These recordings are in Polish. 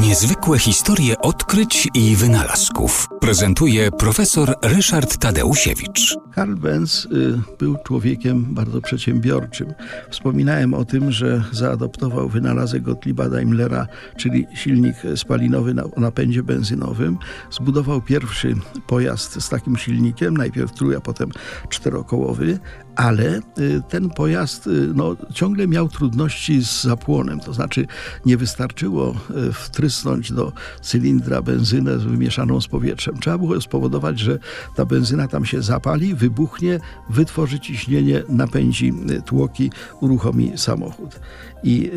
Niezwykłe historie odkryć i wynalazków prezentuje profesor Ryszard Tadeusiewicz. Karl Benz y, był człowiekiem bardzo przedsiębiorczym. Wspominałem o tym, że zaadoptował wynalazek Gottlieba Daimlera, czyli silnik spalinowy na napędzie benzynowym. Zbudował pierwszy pojazd z takim silnikiem, najpierw trój, a potem czterokołowy, ale y, ten pojazd y, no, ciągle miał trudności z zapłonem, to znaczy nie wystarczyło do cylindra benzynę wymieszaną z powietrzem. Trzeba było spowodować, że ta benzyna tam się zapali, wybuchnie, wytworzy ciśnienie, napędzi tłoki, uruchomi samochód. I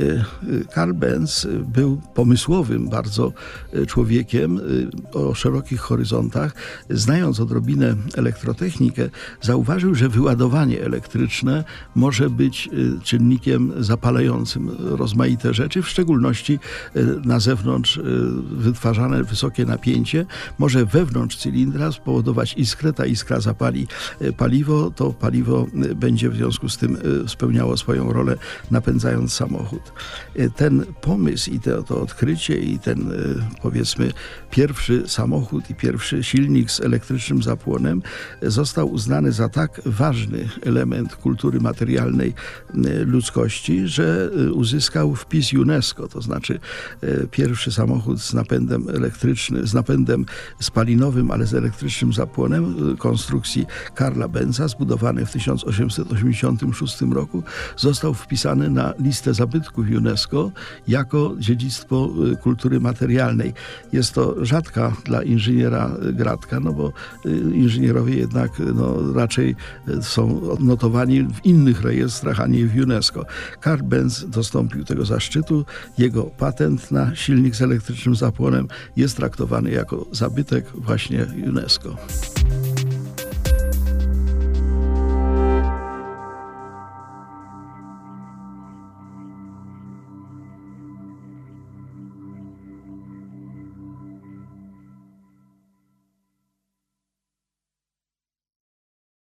y, Karl Benz był pomysłowym bardzo y, człowiekiem y, o szerokich horyzontach. Znając odrobinę elektrotechnikę, zauważył, że wyładowanie elektryczne może być czynnikiem zapalającym rozmaite rzeczy, w szczególności na zewnątrz wytwarzane wysokie napięcie może wewnątrz cylindra spowodować iskrę, ta iskra zapali paliwo, to paliwo będzie w związku z tym spełniało swoją rolę napędzając samochód. Ten pomysł i to, to odkrycie i ten powiedzmy pierwszy samochód i pierwszy silnik z elektrycznym zapłonem został uznany za tak ważny element kultury materialnej ludzkości, że uzyskał wpis UNESCO, to znaczy pierwszy samochód z napędem elektrycznym, z napędem spalinowym, ale z elektrycznym zapłonem konstrukcji Karla Benza, zbudowany w 1886 roku, został wpisany na listę zabytków UNESCO jako dziedzictwo kultury materialnej. Jest to rzadka dla inżyniera gratka, no bo inżynierowie jednak no, raczej są odnotowani w innych rejestrach, a nie w UNESCO. Karl Benz dostąpił tego zaszczytu. Jego patent na silnik z elektrycznym zapłonem jest traktowany jako zabytek właśnie UNESCO.